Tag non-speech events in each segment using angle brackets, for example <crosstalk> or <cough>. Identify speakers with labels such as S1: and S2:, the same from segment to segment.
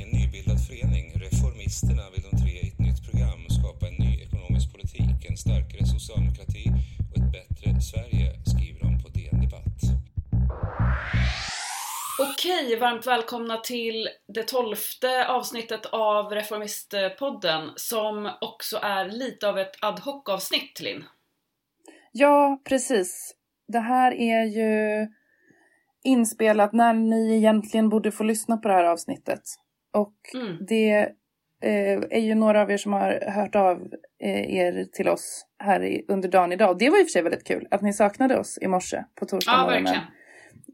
S1: I en nybildad förening, Reformisterna, vill de tre i ett nytt program skapa en ny ekonomisk politik, en starkare socialdemokrati och ett bättre Sverige, skriver de på DN Debatt.
S2: Okej, varmt välkomna till det tolfte avsnittet av Reformistpodden som också är lite av ett ad hoc-avsnitt, Linn.
S3: Ja, precis. Det här är ju inspelat när ni egentligen borde få lyssna på det här avsnittet. Och
S2: Mm.
S3: det eh, är ju några av er som har hört av eh, er till oss här i, under dagen idag. Och det var i och för sig väldigt kul att ni saknade oss i morse på torsdag
S2: Ja,
S3: morgonen.
S2: verkligen.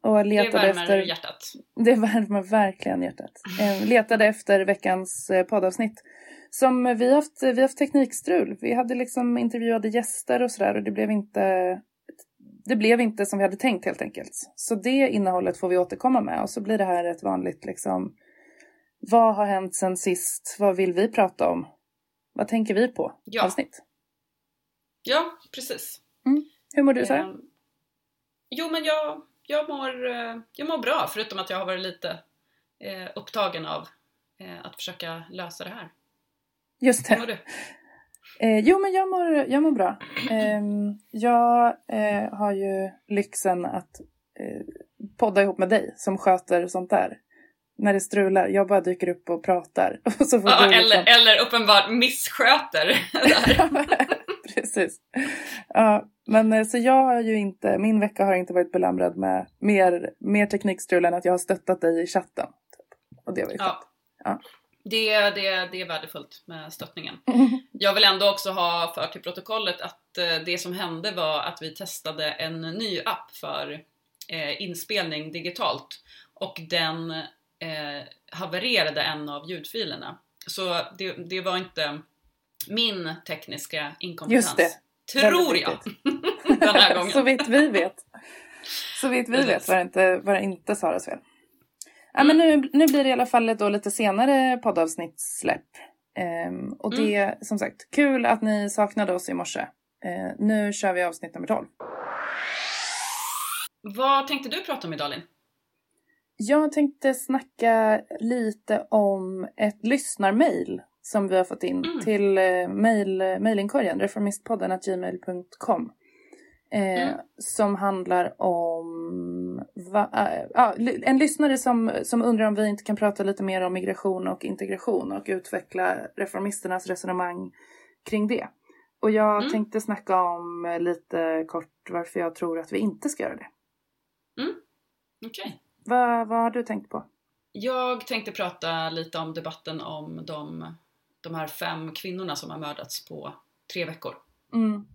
S3: Och
S2: Det
S3: letade
S2: värmer
S3: efter...
S2: hjärtat.
S3: Det värmer verkligen hjärtat. Eh, letade efter veckans eh, poddavsnitt. Som vi har haft, vi haft teknikstrul. Vi hade liksom intervjuade gäster och sådär och det blev inte det blev inte som vi hade tänkt helt enkelt. Så det innehållet får vi återkomma med och så blir det här ett vanligt liksom vad har hänt sen sist? Vad vill vi prata om? Vad tänker vi på?
S2: Ja.
S3: Avsnitt.
S2: Ja, precis.
S3: Hur mår du Sara?
S2: Ehm, Jo, men jag, jag, mår, eh, jag mår bra, förutom att jag har varit lite eh, upptagen av eh, att försöka lösa det här.
S3: Just
S2: Hur
S3: det.
S2: mår du?
S3: Eh, jo, men jag mår, jag mår bra. Ehm, jag eh, har ju lyxen att eh, podda ihop med dig som sköter sånt där. När det strular, jag bara dyker upp och pratar. <laughs> Och så får
S2: Ja,
S3: du liksom...
S2: eller, eller uppenbart missköter. <laughs>
S3: Precis. Ja, men eh, så jag har ju inte, min vecka har inte varit belamrad med mer, mer teknikstrul än att jag har stöttat dig i chatten. Typ. Och det var ju
S2: Ja.
S3: Ja.
S2: Det, det, det är värdefullt med stöttningen.
S3: skönt. <laughs>
S2: Jag vill ändå också ha för till protokollet att eh, det som hände var att vi testade en ny app för eh, inspelning digitalt och den eh, havererade en av ljudfilerna. Så det, det var inte min tekniska inkompetens.
S3: Just det.
S2: Tror jag! <laughs> Den här gången. <laughs>
S3: Så vitt vi vet. Så vitt vi vet var det inte, var det inte Saras fel. Ja, men
S2: Mm.
S3: nu, nu blir det i alla fall ett då lite senare poddavsnittssläpp. Ehm, och
S2: Mm.
S3: det som sagt, kul att ni saknade oss i morse. Ehm, nu kör vi avsnitt nummer 12.
S2: Vad tänkte du prata om idag Linn?
S3: Jag tänkte snacka lite om ett lyssnarmail som vi har fått in
S2: Mm.
S3: till eh, mail, mailinkorgen, reformistpodden gmail.com. Eh,
S2: Mm.
S3: Som handlar om va, ja, ly- en lyssnare som, som undrar om vi inte kan prata lite mer om migration och integration och utveckla reformisternas resonemang kring det. Och jag
S2: Mm.
S3: tänkte snacka om eh, lite kort varför jag tror att vi inte ska göra det.
S2: Okej.
S3: Vad, vad har du tänkt på?
S2: Jag tänkte prata lite om debatten om de, de här fem kvinnorna som har mördats på tre veckor.
S3: Mm.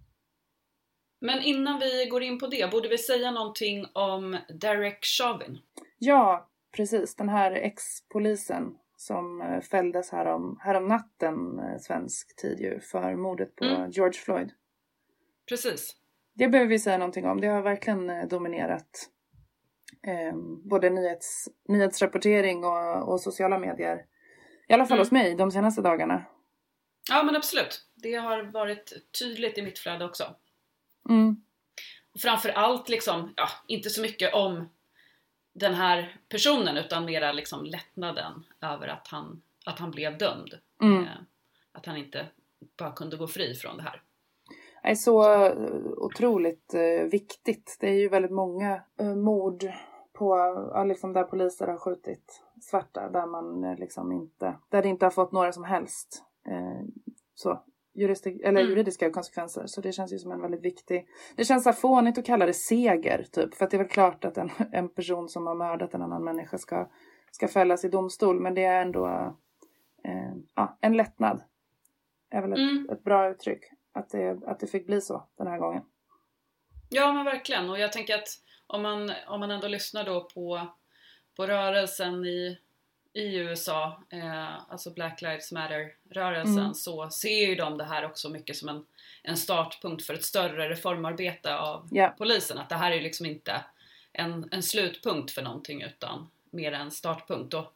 S2: Men innan vi går in på det, borde vi säga någonting om Derek Chauvin?
S3: Ja, precis. Den här ex-polisen som eh, fälldes härom, härom natten eh, svensk tid ju för mordet på
S2: Mm.
S3: George Floyd.
S2: Precis.
S3: Det behöver vi säga någonting om. Det har verkligen eh, dominerat eh, både nyhets, nyhetsrapportering och, och sociala medier. I alla fall
S2: Mm.
S3: hos mig de senaste dagarna.
S2: Ja men absolut. Det har varit tydligt i mitt flöde också.
S3: Mm.
S2: Och framför allt liksom, ja, inte så mycket om den här personen utan mera liksom lättnaden över att han, att han blev dömd.
S3: Mm.
S2: Eh, att han inte bara kunde gå fri från det här.
S3: Det är så eh, otroligt eh, viktigt. Det är ju väldigt många eh, mord på, ja, liksom där poliser har skjutit svarta där man eh, liksom inte, där det inte har fått några som helst eh, så, juristi, eller
S2: Mm.
S3: juridiska konsekvenser. Så det känns ju som en väldigt viktig, det känns så fånigt att kalla det seger typ. För att det är väl klart att en, en person som har mördat en annan människa ska, ska fällas i domstol. Men det är ändå eh, ja, en lättnad. Är väl ett,
S2: Mm.
S3: ett bra uttryck. Att det, att det fick bli så den här gången.
S2: Ja men verkligen och jag tänker att om man, om man ändå lyssnar då på, på rörelsen i, i USA, eh, alltså Black Lives Matter-rörelsen,
S3: Mm.
S2: så ser ju de det här också mycket som en, en startpunkt för ett större reformarbete av
S3: Ja.
S2: polisen. Att det här är ju liksom inte en, en slutpunkt för någonting utan mer en startpunkt. Och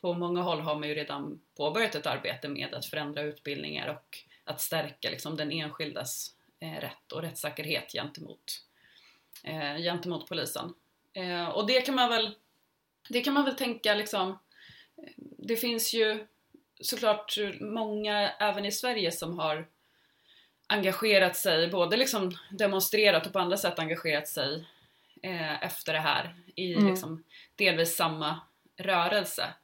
S2: på många håll har man ju redan påbörjat ett arbete med att förändra utbildningar och att stärka liksom den enskildes eh, rätt och rättssäkerhet gentemot, eh, gentemot polisen. Eh, och det kan man väl det kan man väl tänka liksom det finns ju såklart många även i Sverige som har engagerat sig, både liksom demonstrerat och på andra sätt engagerat sig eh, efter det här i
S3: Mm.
S2: liksom delvis samma rörelse.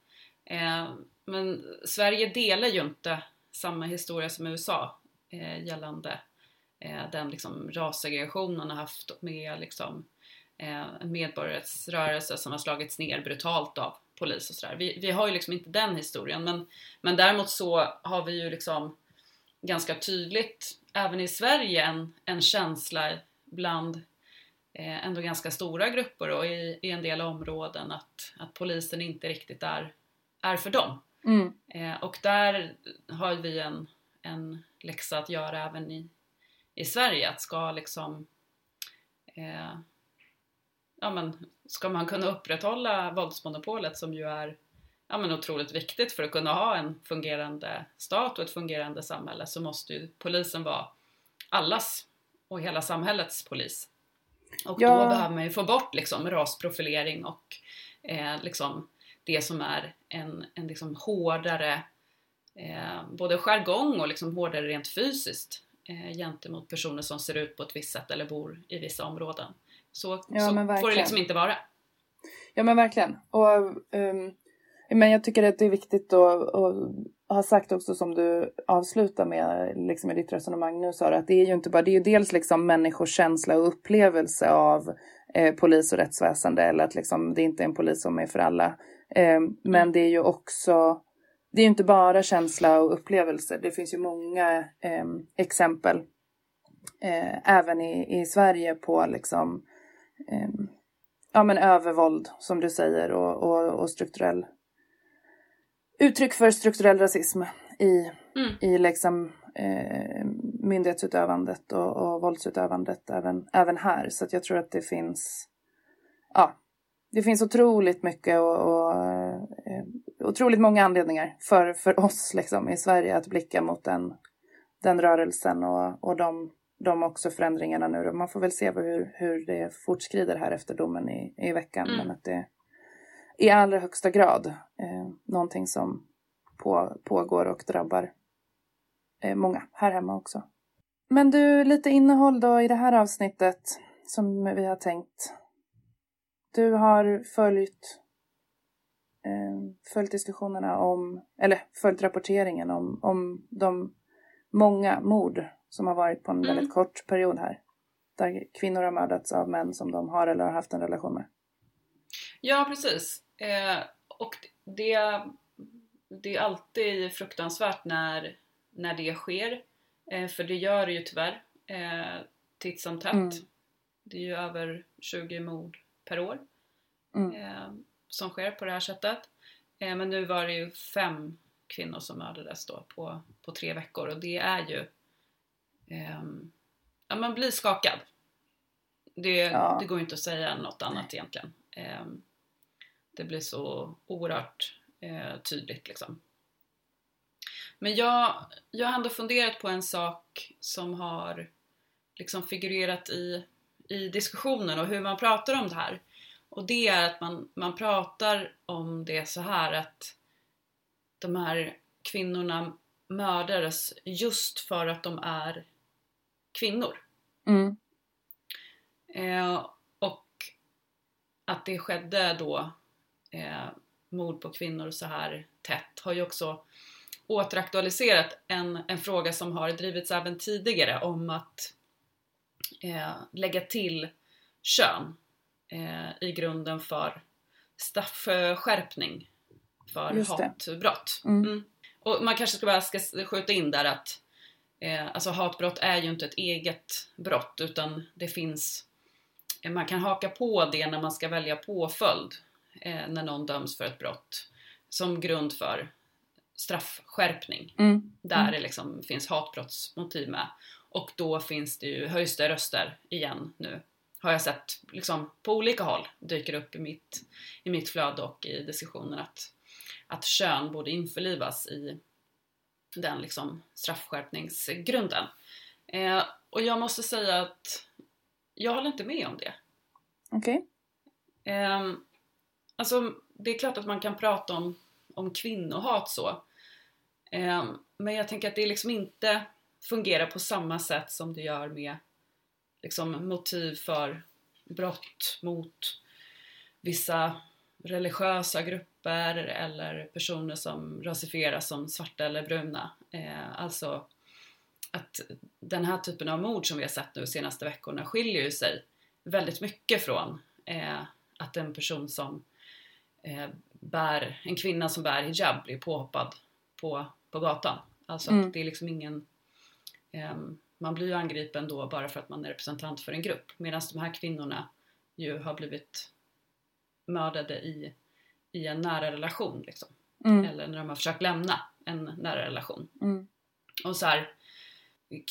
S2: Eh, men Sverige delar ju inte samma historia som USA eh, gällande eh, den liksom rassegregation man har haft med liksom, eh, en medborgarrättsrörelse som har slagits ner brutalt av polis och sådär. Vi, vi har ju liksom inte den historien men, men däremot så har vi ju liksom ganska tydligt även i Sverige en, en känsla bland eh, ändå ganska stora grupper och i, i en del områden att, att polisen inte riktigt är, är för dem.
S3: Mm.
S2: Eh, och där har vi en, en läxa att göra även i, i Sverige. Att ska liksom eh, ja, men ska man kunna upprätthålla våldsmonopolet som ju är ja, men otroligt viktigt för att kunna ha en fungerande stat och ett fungerande samhälle så måste ju polisen vara allas och hela samhällets polis. Och
S3: Ja.
S2: då behöver man ju få bort liksom rasprofilering och eh, liksom det som är en, en liksom hårdare eh, både jargong och liksom hårdare rent fysiskt eh, gentemot personer som ser ut på ett visst sätt eller bor i vissa områden. Så,
S3: Ja,
S2: så får det liksom inte vara.
S3: Ja men verkligen. Och, ehm, men jag tycker att det är viktigt att, att ha sagt också som du avslutar med liksom i ditt resonemang nu Sara, att det är ju inte bara, det är ju dels liksom människors känsla och upplevelse av eh, polis och rättsväsende eller att liksom det inte är en polis som är för alla. Ehm, men det är ju också, det är inte bara känsla och upplevelse, det finns ju många ehm, exempel eh, även i, i Sverige på liksom ehm, ja, men övervåld som du säger och, och, och strukturell uttryck för strukturell rasism i,
S2: Mm.
S3: i liksom eh, myndighetsutövandet och, och våldsutövandet även, även här. Så att jag tror att det finns ja, det finns otroligt mycket och, eh, otroligt många anledningar för, för oss liksom i Sverige att blicka mot den, den rörelsen och, och de, de också förändringarna nu. Man får väl se hur, hur det fortskrider här efter domen i, i veckan.
S2: Mm.
S3: Men att det i allra högsta grad eh, någonting som på, pågår och drabbar eh, många här hemma också. Men du, lite innehåll då i det här avsnittet som vi har tänkt. Du har följt, följt diskussionerna om, eller följt rapporteringen om, om de många mord som har varit på en
S2: Mm.
S3: väldigt kort period här. Där kvinnor har mördats av män som de har eller har haft en relation med.
S2: Ja, precis. Eh, och det, det är alltid fruktansvärt när, när det sker. Eh, för det gör det ju tyvärr eh, titt som tätt.
S3: Mm.
S2: Det är ju över 20 mord per år
S3: Mm.
S2: Eh, som sker på det här sättet. Eh, men nu var det ju fem kvinnor som mördades då på, på tre veckor och det är ju... ehm, ja, man blir skakad. Det,
S3: Ja.
S2: det går ju inte att säga något annat egentligen. Ehm, det blir så oerhört eh, tydligt liksom. Men jag, jag har ändå funderat på en sak som har liksom figurerat i, i diskussionen och hur man pratar om det här. Och det är att man, man pratar om det så här att de här kvinnorna mördades just för att de är kvinnor.
S3: Mm.
S2: Eh, och att det skedde då eh, mord på kvinnor så här tätt har ju också återaktualiserat en, en fråga som har drivits även tidigare om att eh, lägga till kön eh, i grunden för straffskärpning för
S3: Just
S2: hatbrott.
S3: Mm.
S2: Mm. Och man kanske ska bara ska skjuta in där att eh, alltså hatbrott är ju inte ett eget brott utan det finns eh, man kan haka på det när man ska välja påföljd eh, när någon döms för ett brott som grund för straffskärpning
S3: Mm.
S2: där
S3: Mm.
S2: det liksom finns hatbrottsmotiv med. Och då finns det ju, höjs det röster igen nu. Har jag sett liksom på olika håll dyker upp i mitt, i mitt flöde och i diskussionen att, att kön borde införlivas i den liksom straffskärpningsgrunden. Eh, och jag måste säga att jag håller inte med om det.
S3: Okej.
S2: Ehm, alltså, det är klart att man kan prata om, om kvinnohat så. Eh, men jag tänker att det liksom inte fungerar på samma sätt som det gör med liksom, motiv för brott mot vissa religiösa grupper eller personer som rasifieras som svarta eller bruna. Eh, alltså att den här typen av mord som vi har sett nu de senaste veckorna skiljer ju sig väldigt mycket från eh, att en person som eh, bär, en kvinna som bär hijab blir påhoppad på, på gatan. Alltså mm. att det är liksom ingen eh, man blir ju angripen då bara för att man är representant för en grupp medan de här kvinnorna ju har blivit mördade i, i en nära relation liksom. Mm. Eller när de har försökt lämna en nära relation.
S3: Mm.
S2: Och så här,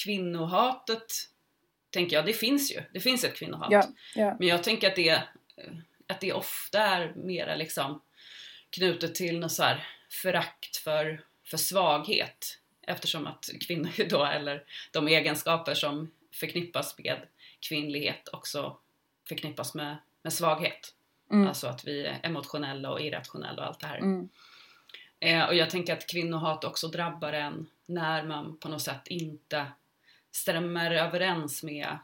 S2: kvinnohatet tänker jag, det finns ju. Det finns ett kvinnohat.
S3: Ja, ja.
S2: Men jag tänker att det, att det ofta är mera liksom knutet till något så här förakt för, för svaghet. Eftersom att kvinnor då, eller de egenskaper som förknippas med kvinnlighet också förknippas med, med svaghet. Mm. Alltså att vi är emotionella och irrationella och allt det här.
S3: Mm.
S2: Eh, och jag tänker att kvinnohat också drabbar en när man på något sätt inte stämmer överens med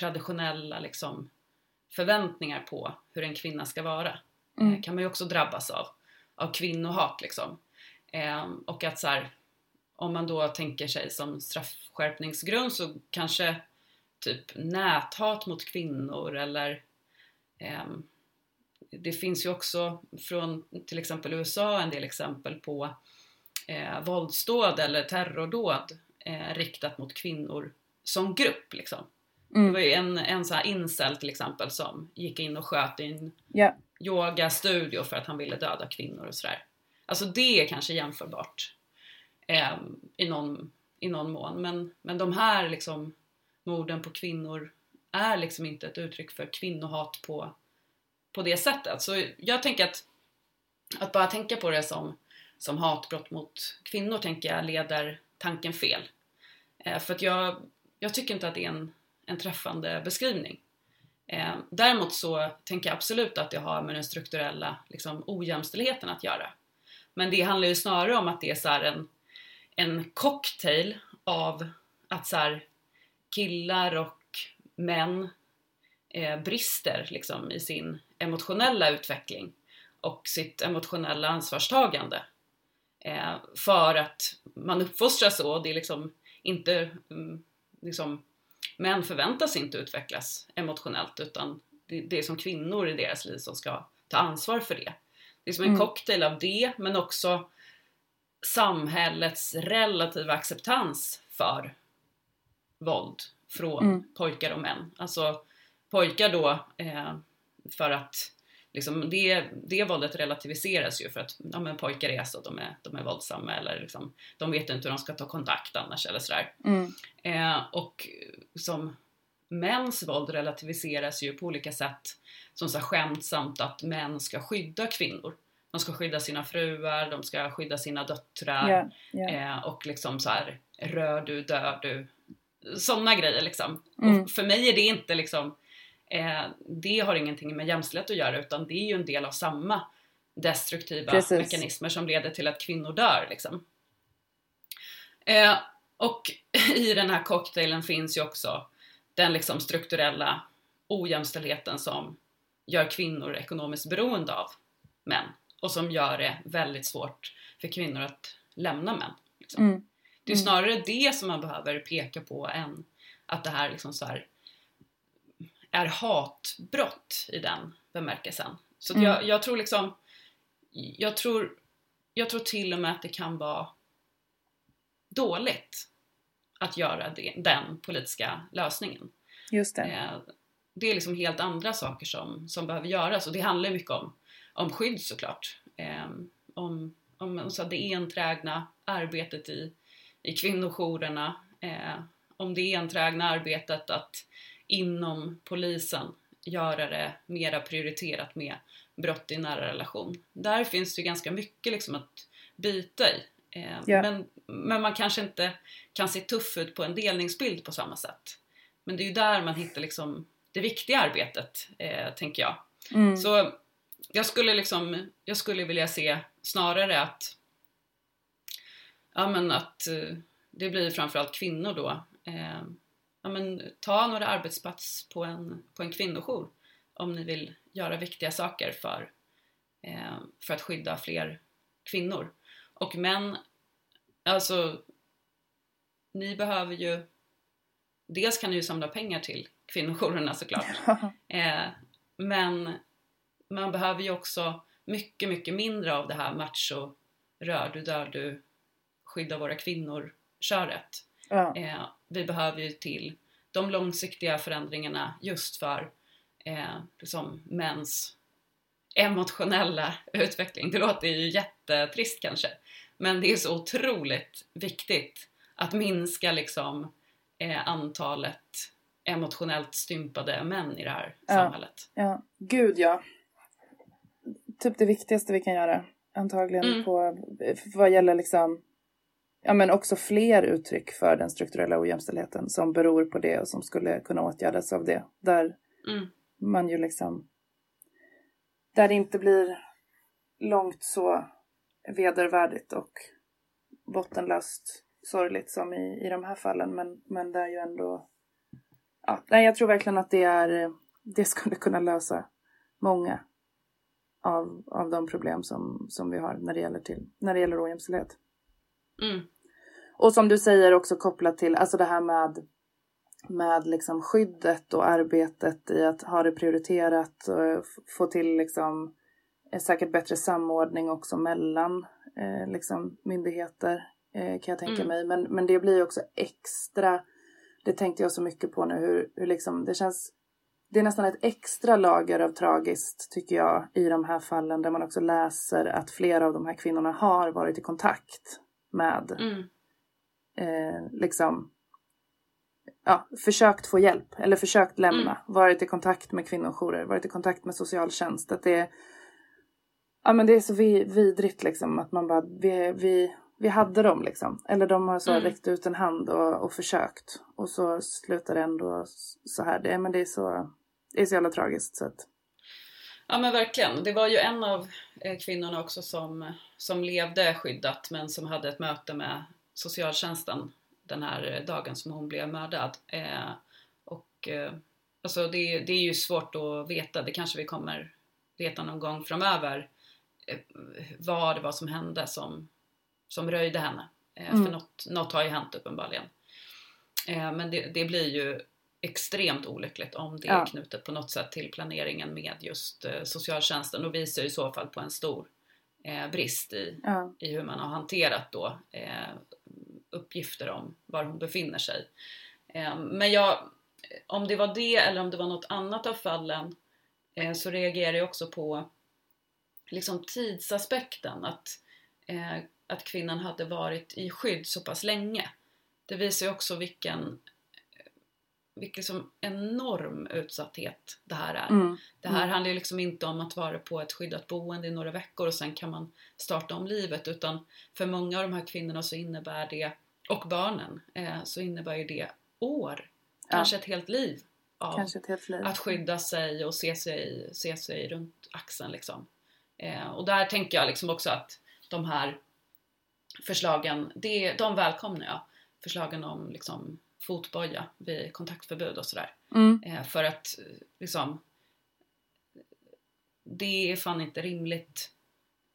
S2: traditionella liksom, förväntningar på hur en kvinna ska vara. Mm. Eh, kan man ju också drabbas av, av kvinnohat liksom. Eh, och att så här, om man då tänker sig som straffskärpningsgrund så kanske typ näthat mot kvinnor eller eh, det finns ju också från till exempel USA en del exempel på eh, våldsdåd eller terrordåd eh, riktat mot kvinnor som grupp liksom. Mm. Det var ju en, en sån här incel till exempel som gick in och sköt i en
S3: yeah.
S2: yogastudio för att han ville döda kvinnor och sådär. Alltså det är kanske jämförbart eh, i, någon, i någon mån. Men, men de här liksom morden på kvinnor är liksom inte ett uttryck för kvinnohat på, på det sättet. Så jag tänker att, att bara tänka på det som, som hatbrott mot kvinnor tänker jag leder tanken fel. Eh, för att jag, jag tycker inte att det är en, en träffande beskrivning. Eh, däremot så tänker jag absolut att det har med den strukturella liksom, ojämställdheten att göra. Men det handlar ju snarare om att det är så en, en cocktail av att så här, killar och män eh, brister liksom, i sin emotionella utveckling och sitt emotionella ansvarstagande. Eh, för att man uppfostras så det är liksom inte mm, liksom, män förväntas inte utvecklas emotionellt utan det, det är som kvinnor i deras liv som ska ta ansvar för det. Det är som en mm. cocktail av det men också samhällets relativa acceptans för våld från mm. pojkar och män. Alltså pojkar då eh, för att liksom det, det våldet relativiseras ju för att ja, men pojkar är så, de är, de är våldsamma eller liksom, de vet inte hur de ska ta kontakt annars eller sådär.
S3: Mm.
S2: Eh, och som mäns våld relativiseras ju på olika sätt som så skämtsamt att män ska skydda kvinnor. De ska skydda sina fruar, de ska skydda sina döttrar
S3: yeah, yeah.
S2: Eh, och liksom så här rör du, dör du. Sådana grejer liksom.
S3: Mm.
S2: Och för mig är det inte liksom eh, det har ingenting med jämställdhet att göra utan det är ju en del av samma destruktiva
S3: Precis.
S2: mekanismer som leder till att kvinnor dör liksom. Eh, och <laughs> i den här cocktailen finns ju också den liksom strukturella ojämställdheten som gör kvinnor ekonomiskt beroende av män och som gör det väldigt svårt för kvinnor att lämna män. Liksom.
S3: Mm.
S2: Det är snarare det som man behöver peka på än att det här liksom så här är hatbrott i den bemärkelsen. Så mm. jag, jag, tror liksom, jag tror, jag tror till och med att det kan vara dåligt att göra det, den politiska lösningen.
S3: Just det.
S2: Eh, det är liksom helt andra saker som, som behöver göras och det handlar mycket om, om skydd såklart. Eh, om, om så det enträgna arbetet i, i kvinnojourerna, eh, om det enträgna arbetet att inom polisen göra det mera prioriterat med brott i nära relation. Där finns det ju ganska mycket liksom att bita i. Eh,
S3: yeah.
S2: men, men man kanske inte kan se tuff ut på en delningsbild på samma sätt. Men det är ju där man hittar liksom det viktiga arbetet, eh, tänker jag.
S3: Mm.
S2: Så jag skulle liksom, jag skulle vilja se snarare att, ja men att eh, det blir framförallt kvinnor då. Eh, ja men ta några arbetsplats på en, på en kvinnojour om ni vill göra viktiga saker för, eh, för att skydda fler kvinnor. Och män, alltså ni behöver ju Dels kan ni ju samla pengar till kvinnojourerna såklart. <laughs> Eh, men man behöver ju också mycket, mycket mindre av det här macho rör du, dör du, skydda våra kvinnor köret.
S3: Ja.
S2: Eh, vi behöver ju till de långsiktiga förändringarna just för eh, liksom mäns emotionella utveckling. Det låter ju jättetrist kanske. Men det är så otroligt viktigt att minska liksom eh, antalet emotionellt stympade män i det här
S3: Ja.
S2: samhället.
S3: Ja, gud ja. Typ det viktigaste vi kan göra. Antagligen
S2: Mm.
S3: på vad gäller liksom Ja men också fler uttryck för den strukturella ojämställdheten som beror på det och som skulle kunna åtgärdas av det. Där
S2: Mm.
S3: man ju liksom Där det inte blir långt så vedervärdigt och bottenlöst sorgligt som i, i de här fallen men, men där ju ändå ja, nej, jag tror verkligen att det är det skulle kunna lösa många av, av de problem som, som vi har när det gäller, till, när det gäller ojämställdhet.
S2: Mm.
S3: Och som du säger också kopplat till alltså det här med, med liksom skyddet och arbetet i att ha det prioriterat och få till liksom säkert bättre samordning också mellan eh, liksom myndigheter eh, kan jag tänka
S2: Mm.
S3: mig. Men, men det blir också extra, det tänkte jag så mycket på nu hur, hur liksom det känns det är nästan ett extra lager av tragiskt tycker jag i de här fallen där man också läser att flera av de här kvinnorna har varit i kontakt med
S2: Mm.
S3: eh, liksom ja, försökt få hjälp eller försökt lämna, varit i kontakt med kvinnojourer, varit i kontakt med socialtjänst. Att det, är- ja, men det är så vi, vidrigt liksom att man bara, vi, vi, vi hade dem liksom. Eller de har så
S2: Mm.
S3: räckt ut en hand och, och försökt och så slutar det ändå så här. Det, men det är så, det är så jävla tragiskt. Så att,
S2: Ja men verkligen. Det var ju en av eh, kvinnorna också som, som levde skyddat men som hade ett möte med socialtjänsten den här eh, dagen som hon blev mördad. Eh, och eh, alltså det, det är ju svårt att veta, det kanske vi kommer veta någon gång framöver eh, vad det var som hände som, som röjde henne. Eh,
S3: Mm.
S2: För något, något har ju hänt uppenbarligen. Eh, men det, det blir ju extremt olyckligt om det
S3: Ja.
S2: är knutet på något sätt till planeringen med just eh, socialtjänsten och visar i så fall på en stor eh, brist i,
S3: ja,
S2: i hur man har hanterat då eh, uppgifter om var hon befinner sig. Eh, men jag, om det var det eller om det var något annat av fallen eh, så reagerar jag också på liksom tidsaspekten att, eh, att kvinnan hade varit i skydd så pass länge. Det visar ju också vilken vilken som enorm utsatthet det här är.
S3: mm,
S2: Det här handlar ju liksom inte om att vara på ett skyddat boende i några veckor och sen kan man starta om livet utan för många av de här kvinnorna så innebär det, och barnen, eh, så innebär ju det år,
S3: Ja.
S2: kanske ett helt liv av
S3: helt liv.
S2: att skydda sig och se sig, se sig runt axeln liksom. Eh, och där tänker jag liksom också att de här förslagen, det, de välkomnar jag. Förslagen om liksom fotboja vid kontaktförbud och sådär.
S3: Mm,
S2: Eh, för att liksom det är fan inte rimligt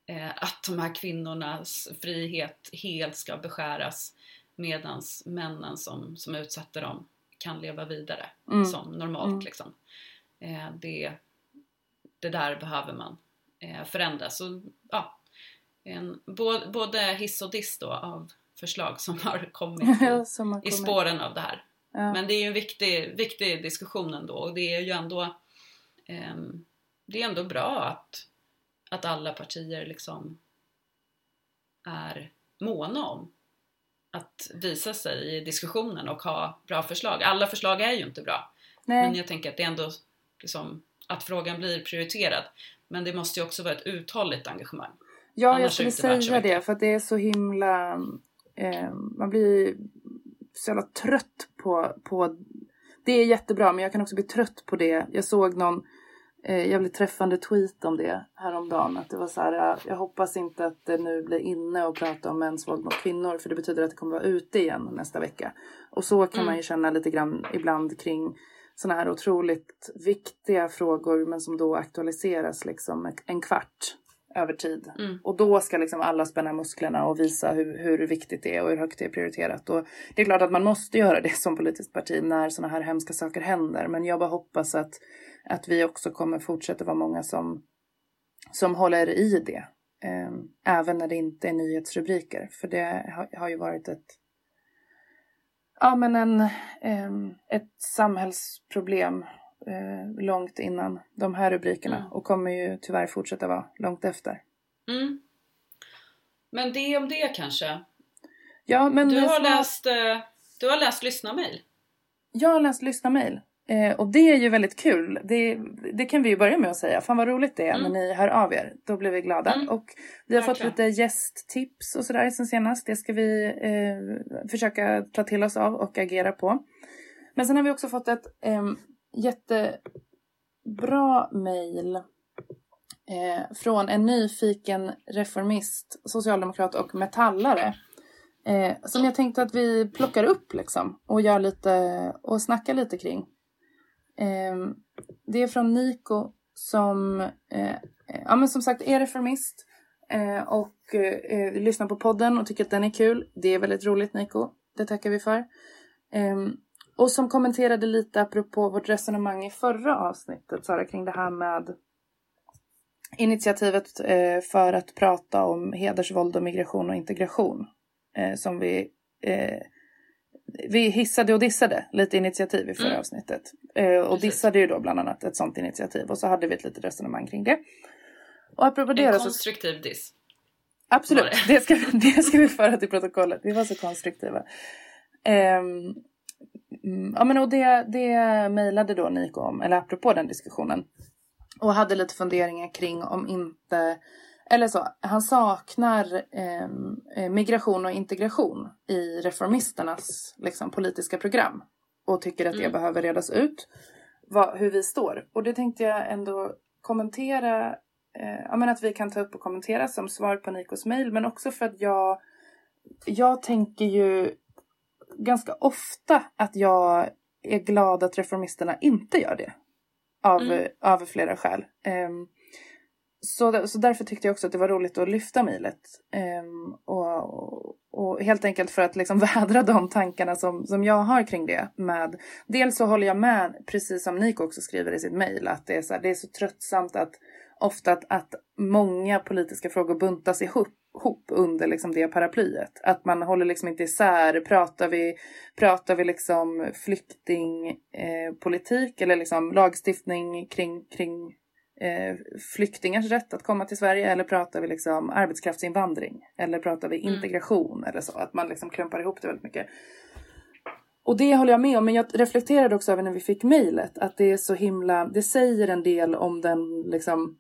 S2: eh, att de här kvinnornas frihet helt ska beskäras medans männen som, som utsätter dem kan leva vidare
S3: mm,
S2: som normalt
S3: Mm.
S2: liksom. Eh, det, det där behöver man eh, förändra. Så ja, en, både, både hiss och diss då av förslag som har kommit <laughs> i,
S3: Ja, som har
S2: i
S3: kommit.
S2: spåren av det här.
S3: Ja.
S2: Men det är ju en viktig, viktig diskussion ändå och det är ju ändå ehm, det är ändå bra att, att alla partier liksom är måna om att visa sig i diskussionen och ha bra förslag. Alla förslag är ju inte bra.
S3: Nej.
S2: Men jag tänker att det är ändå liksom, att frågan blir prioriterad. Men det måste ju också vara ett uthålligt engagemang.
S3: Ja, jag
S2: Annars
S3: skulle
S2: värt så
S3: säga det för att det är så himla... Eh, man blir så jävla trött på, på... Det är jättebra men jag kan också bli trött på det. Jag såg någon eh, jävligt träffande tweet om det häromdagen. Att det var så här, jag hoppas inte att det nu blir inne och prata om mäns våld mot kvinnor för det betyder att det kommer vara ute igen nästa vecka. Och så kan mm. man ju känna lite grann ibland kring sådana här otroligt viktiga frågor men som då aktualiseras liksom en kvart över tid. Mm. Och då ska liksom alla spänna musklerna och visa hur, hur viktigt det är och hur högt det är prioriterat. Och det är klart att man måste göra det <laughs> som politiskt parti när sådana här hemska saker händer. Men jag bara hoppas att, att vi också kommer fortsätta vara många som, som håller i det. Eh, även när det inte är nyhetsrubriker. För det har, har ju varit ett ja, men en, eh, ett samhällsproblem eh, långt innan de här rubrikerna mm. och kommer ju tyvärr fortsätta vara långt efter.
S2: Mm. Men det om det kanske?
S3: Ja, men
S2: du, har läst, eh, du har läst lyssnarmail?
S3: Jag har läst lyssnarmail. Eh, och det är ju väldigt kul. Det, det kan vi ju börja med att säga. Fan vad roligt det är mm. när ni hör av er. Då blir vi glada. Mm. Och vi har Verkligen. fått lite gästtips och sådär sen senast. Det ska vi eh, försöka ta till oss av och agera på. Men sen har vi också fått ett eh, jättebra mejl eh, från en nyfiken reformist, socialdemokrat och metallare. Eh, som jag tänkte att vi plockar upp liksom och gör lite och snackar lite kring. Eh, det är från Niko som, eh, eh, ja men som sagt är reformist eh, och eh, eh, lyssnar på podden och tycker att den är kul. Det är väldigt roligt Niko. Det tackar vi för. Ehm, och som kommenterade lite apropå vårt resonemang i förra avsnittet, Sara, kring det här med initiativet eh, för att prata om hedersvåld och migration och integration. Eh, som vi, eh, vi hissade och dissade lite initiativ i förra mm. avsnittet. Och Precis. dissade ju då bland annat ett sånt initiativ och så hade vi ett litet resonemang kring det. Och apropå
S2: en det konstruktiv så... diss.
S3: Absolut, det. det. ska, det ska vi föra till protokollet. Vi var så konstruktiva. Um, Mm, ja men och det, det mejlade då Niko om, eller apropå den diskussionen. Och hade lite funderingar kring om inte, eller så, han saknar ehm, eh, migration och integration i reformisternas liksom, politiska program. Och tycker att det mm. behöver redas ut, vad, hur vi står. Och det tänkte jag ändå kommentera, eh, ja men att vi kan ta upp och kommentera som svar på Nikos mejl. Men också för att jag, jag tänker ju ganska ofta att jag är glad att reformisterna inte gör det. Av, mm. av flera skäl. Um, så, så därför tyckte jag också att det var roligt att lyfta mejlet. Um, och, och, helt enkelt för att liksom <laughs> vädra de tankarna som, som jag har kring det. Med, dels så håller jag med, precis som Nico också skriver i sitt mejl, att det är, så här, det är så tröttsamt att ofta att, att många politiska frågor buntas ihop ihop under liksom det paraplyet. Att man håller liksom inte isär. Pratar vi, pratar vi liksom flyktingpolitik eller liksom lagstiftning kring, kring eh, flyktingars rätt att komma till Sverige eller pratar vi liksom arbetskraftsinvandring eller pratar vi mm. integration mm. eller så. Att man liksom klumpar ihop det väldigt mycket. Och det håller jag med om, men jag reflekterade också över när vi fick mejlet att det är så himla, det säger en del om den liksom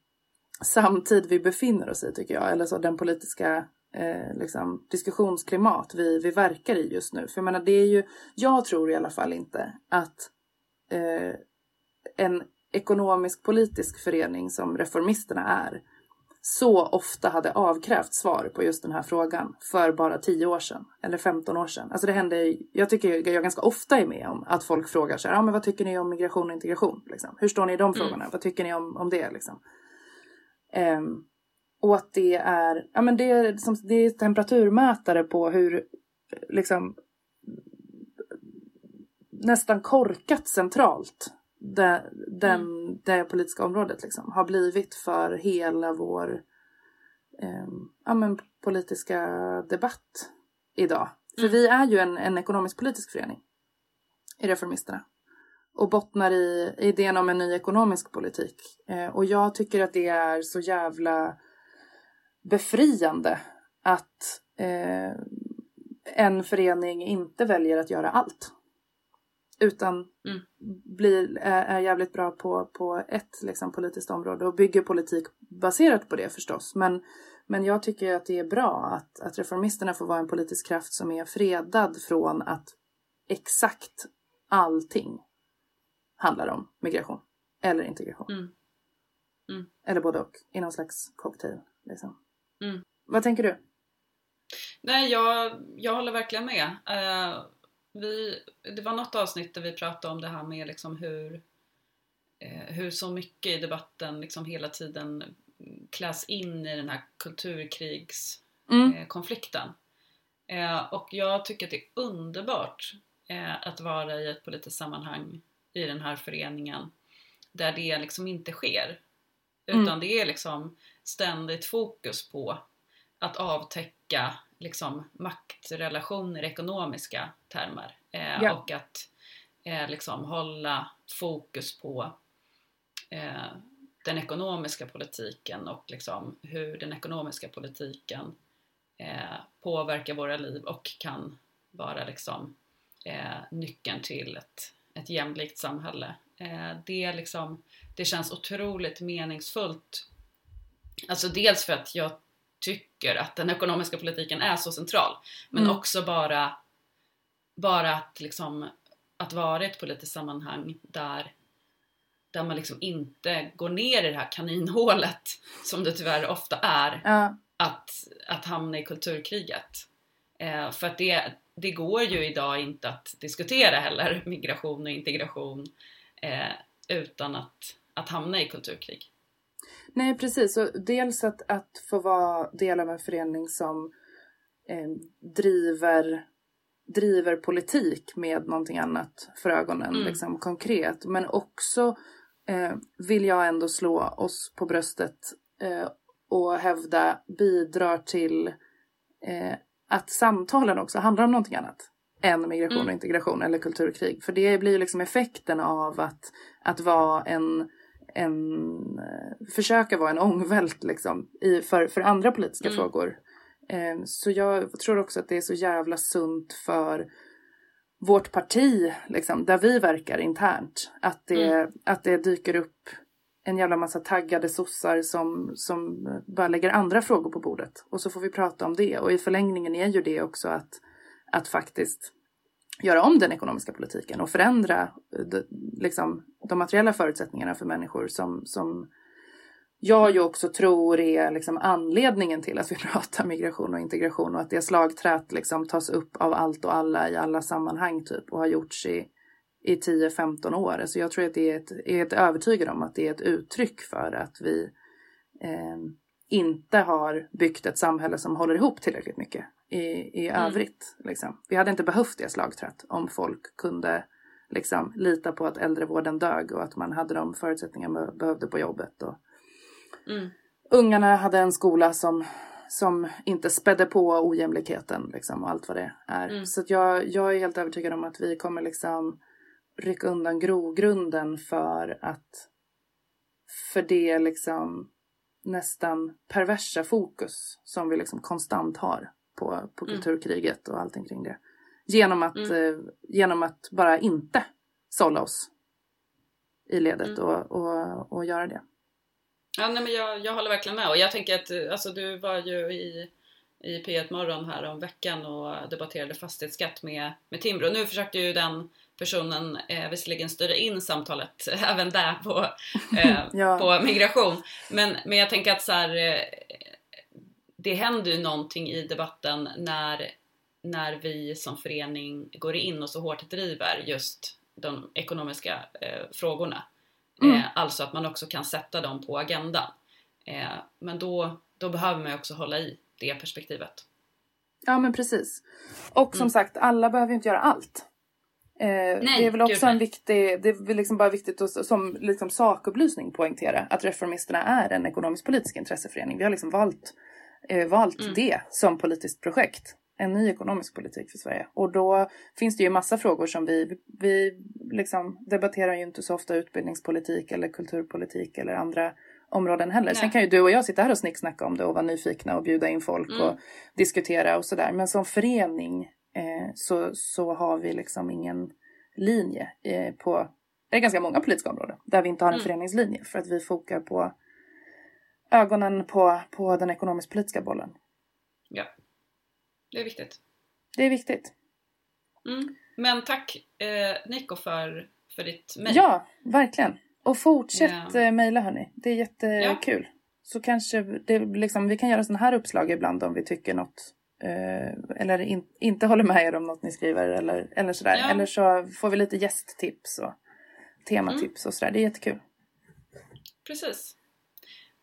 S3: samtid vi befinner oss i tycker jag. Eller så den politiska eh, liksom, diskussionsklimat vi, vi verkar i just nu. För jag menar det är ju, jag tror i alla fall inte att eh, en ekonomisk politisk förening som Reformisterna är så ofta hade avkrävt svar på just den här frågan för bara 10 år sedan eller 15 år sedan. Alltså det händer, jag tycker jag ganska ofta är med om att folk frågar så här, ja men vad tycker ni om migration och integration? Liksom? Hur står ni i de mm. frågorna? Mm. Vad tycker ni om, om det? Liksom? Um, och att det är, ja, men det, är, som, det är temperaturmätare på hur liksom, nästan korkat centralt det, den, mm. det politiska området liksom, har blivit för hela vår um, ja, men, politiska debatt idag. För mm. vi är ju en, en ekonomisk politisk förening i Reformisterna och bottnar i idén om en ny ekonomisk politik. Eh, och jag tycker att det är så jävla befriande att eh, en förening inte väljer att göra allt. Utan mm. blir, är, är jävligt bra på, på ett liksom, politiskt område och bygger politik baserat på det förstås. Men, men jag tycker att det är bra att, att reformisterna får vara en politisk kraft som är fredad från att exakt allting handlar om migration eller integration. Mm. Mm. Eller både och, i någon slags cocktail. Liksom.
S2: Mm.
S3: Vad tänker du?
S2: Nej, jag, jag håller verkligen med. Uh, vi, det var något avsnitt där vi pratade om det här med liksom hur, uh, hur så mycket i debatten liksom hela tiden kläs in i den här kulturkrigskonflikten. Mm. Uh, och jag tycker att det är underbart att vara i ett politiskt sammanhang i den här föreningen där det liksom inte sker. Utan mm. det är liksom ständigt fokus på att avtäcka liksom maktrelationer ekonomiska termer. Eh, ja. Och att eh, liksom hålla fokus på eh, den ekonomiska politiken och liksom hur den ekonomiska politiken eh, påverkar våra liv och kan vara liksom eh, nyckeln till ett, ett jämlikt samhälle. Eh, det, liksom, det känns otroligt meningsfullt. Alltså dels för att jag tycker att den ekonomiska politiken är så central. Men mm. också bara, bara att, liksom, att vara i ett politiskt sammanhang där, där man liksom inte går ner i det här kaninhålet <laughs> som det tyvärr ofta är.
S3: Ja.
S2: Att, att hamna i kulturkriget. Eh, för att det, det går ju idag inte att diskutera heller migration och integration eh, utan att, att hamna i kulturkrig.
S3: Nej precis, och dels att, att få vara del av en förening som eh, driver, driver politik med någonting annat för ögonen, mm. liksom konkret. Men också eh, vill jag ändå slå oss på bröstet eh, och hävda bidrar till eh, att samtalen också handlar om någonting annat än migration mm. och integration eller kulturkrig. För det blir liksom effekten av att, att vara en en, eh, försöka vara en ångvält liksom, i, för, för andra politiska mm. frågor. Eh, så jag tror också att det är så jävla sunt för vårt parti, liksom, där vi verkar internt, att det, mm. att det dyker upp en jävla massa taggade sossar som, som bara lägger andra frågor på bordet. Och så får vi prata om det. Och i förlängningen är ju det också att, att faktiskt göra om den ekonomiska politiken och förändra eh, de, liksom, de materiella förutsättningarna för människor som, som jag ju också tror är liksom anledningen till att vi <laughs> pratar migration och integration och att det slagträt liksom tas upp av allt och alla i alla sammanhang typ och har gjorts i, i 10-15 år. Så jag tror att det är ett, är ett övertygad om att det är ett uttryck för att vi eh, inte har byggt ett samhälle som håller ihop tillräckligt mycket i, i mm. övrigt. Liksom. Vi hade inte behövt det slagtrött om folk kunde liksom, lita på att äldrevården dög och att man hade de förutsättningar man behövde på jobbet. Och
S2: mm.
S3: Ungarna hade en skola som, som inte spädde på ojämlikheten liksom, och allt vad det är. Mm. Så jag, jag är helt övertygad om att vi kommer liksom rycka undan grogrunden för att för det liksom nästan perversa fokus som vi liksom konstant har på, på mm. kulturkriget och allting kring det. Genom att, mm. eh, genom att bara inte sålla oss i ledet mm. och, och, och göra det.
S2: Ja, nej, men jag, jag håller verkligen med och jag tänker att eh, alltså, du var ju i, i P1 Morgon här om veckan och debatterade fastighetsskatt med, med Timbro. Nu försökte ju den personen eh, visserligen styra in samtalet <laughs> även där på, eh, <laughs> ja. på migration. Men, men jag tänker att så här, eh, det händer ju någonting i debatten när, när vi som förening går in och så hårt driver just de ekonomiska eh, frågorna. Mm. Eh, alltså att man också kan sätta dem på agendan. Eh, men då, då behöver man ju också hålla i det perspektivet.
S3: Ja men precis. Och som mm. sagt, alla behöver ju inte göra allt. Eh, nej, det är väl också en viktig, det är liksom bara viktigt att som liksom sakupplysning poängtera att Reformisterna är en ekonomisk politisk intresseförening. Vi har liksom valt eh, valt mm. det som politiskt projekt. En ny ekonomisk politik för Sverige. Och då finns det ju massa frågor som vi, vi liksom debatterar ju inte så ofta utbildningspolitik eller kulturpolitik eller andra områden heller. Nej. Sen kan ju du och jag sitta här och snicksnacka om det och vara nyfikna och bjuda in folk mm. och diskutera och sådär. Men som förening eh, så, så har vi liksom ingen linje eh, på, det är ganska många politiska områden där vi inte har en mm. föreningslinje för att vi fokar på ögonen på, på den ekonomisk-politiska bollen.
S2: Ja, det är viktigt.
S3: Det är viktigt.
S2: Mm. Men tack eh, Nico för, för ditt mejl.
S3: Ja, verkligen. Och fortsätt ja. mejla hörni. Det är jättekul. Ja. Så kanske det, liksom, vi kan göra sådana här uppslag ibland om vi tycker något eh, eller in, inte håller med er om något ni skriver eller, eller sådär. Ja. Eller så får vi lite gästtips och tematips mm. och sådär. Det är jättekul.
S2: Precis.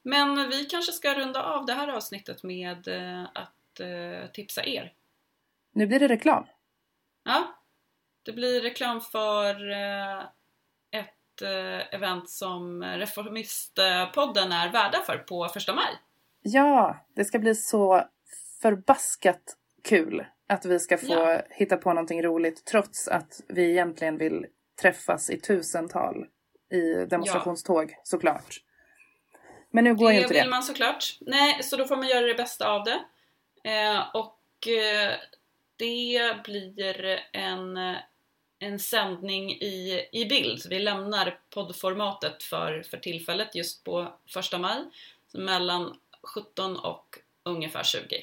S2: Men vi kanske ska runda av det här avsnittet med eh, att eh, tipsa er.
S3: Nu blir det reklam.
S2: Ja, det blir reklam för eh, ett event som Reformistpodden är värda för på första maj.
S3: Ja, det ska bli så förbaskat kul att vi ska få ja. hitta på någonting roligt trots att vi egentligen vill träffas i tusental i demonstrationståg ja. såklart. Men nu går
S2: det
S3: ju inte det.
S2: Det vill man såklart. Nej, så då får man göra det bästa av det. Eh, och eh, det blir en, en sändning i, i bild. Vi lämnar poddformatet för, för tillfället just på första maj. Mellan 17 och ungefär 20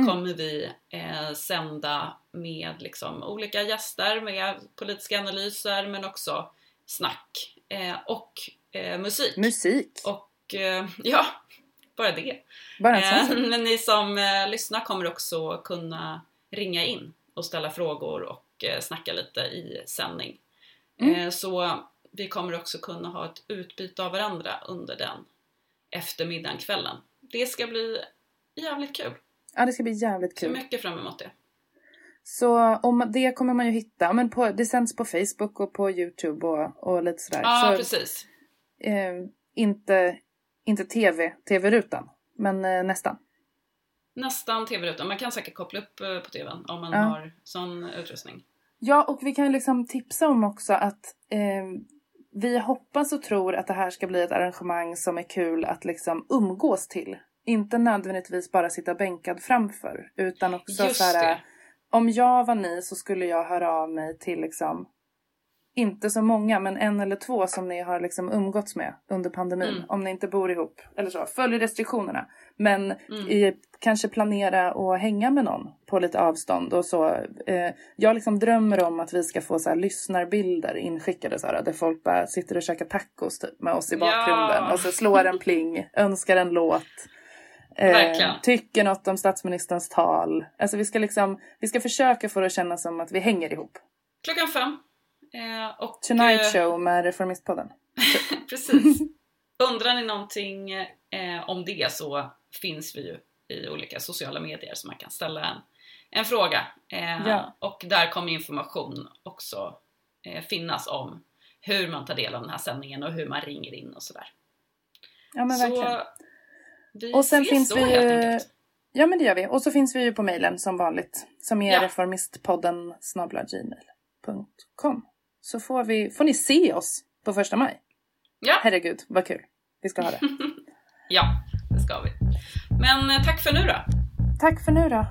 S2: mm. kommer vi eh, sända med liksom, olika gäster, med politiska analyser men också snack eh, och eh, musik.
S3: Musik?
S2: Och eh, <laughs> ja, bara det.
S3: Bara
S2: eh, men ni som eh, lyssnar kommer också kunna ringa in och ställa frågor och eh, snacka lite i sändning. Mm. så vi kommer också kunna ha ett utbyte av varandra under den eftermiddagen, kvällen. Det ska bli jävligt kul.
S3: Ja, det ska bli jävligt kul.
S2: Så mycket fram emot det.
S3: Så om det kommer man ju hitta, men på, det sänds på Facebook och på Youtube och, och lite sådär.
S2: Ja,
S3: så,
S2: precis.
S3: Eh, inte, inte TV, TV-rutan, men eh, nästan.
S2: Nästan TV-rutan. Man kan säkert koppla upp eh, på TVn om man ja. har sån utrustning.
S3: Ja, och vi kan liksom tipsa om också att eh, vi hoppas och tror att det här ska bli ett arrangemang som är kul att liksom umgås till. Inte nödvändigtvis bara sitta bänkad framför utan också Just så här, om jag var ni så skulle jag höra av mig till liksom inte så många men en eller två som ni har liksom umgåtts med under pandemin. Mm. Om ni inte bor ihop eller så. Följ restriktionerna. Men mm. i, kanske planera och hänga med någon på lite avstånd och så. Eh, jag liksom drömmer om att vi ska få så här lyssnarbilder inskickade så här, där folk bara sitter och käkar tacos typ, med oss i bakgrunden ja. och så slår en pling, <laughs> önskar en låt. Eh, tycker något om statsministerns tal. Alltså vi ska liksom, vi ska försöka få det att kännas som att vi hänger ihop.
S2: Klockan fem. Eh, och,
S3: Tonight eh, Show med Reformistpodden. <laughs>
S2: Precis. Undrar ni någonting eh, om det så finns vi ju i olika sociala medier så man kan ställa en, en fråga. Eh, ja. Och där kommer information också eh, finnas om hur man tar del av den här sändningen och hur man ringer in och sådär.
S3: Ja men verkligen.
S2: Vi och sen ses finns då vi helt enkelt.
S3: Ja men det gör vi. Och så finns vi ju på mejlen som vanligt. Som är ja. reformistpodden gmail.com. Så får, vi, får ni se oss på första maj.
S2: Ja.
S3: Herregud vad kul. Vi ska ha det. <laughs>
S2: ja, det ska vi. Men eh, tack för nu då.
S3: Tack för nu då.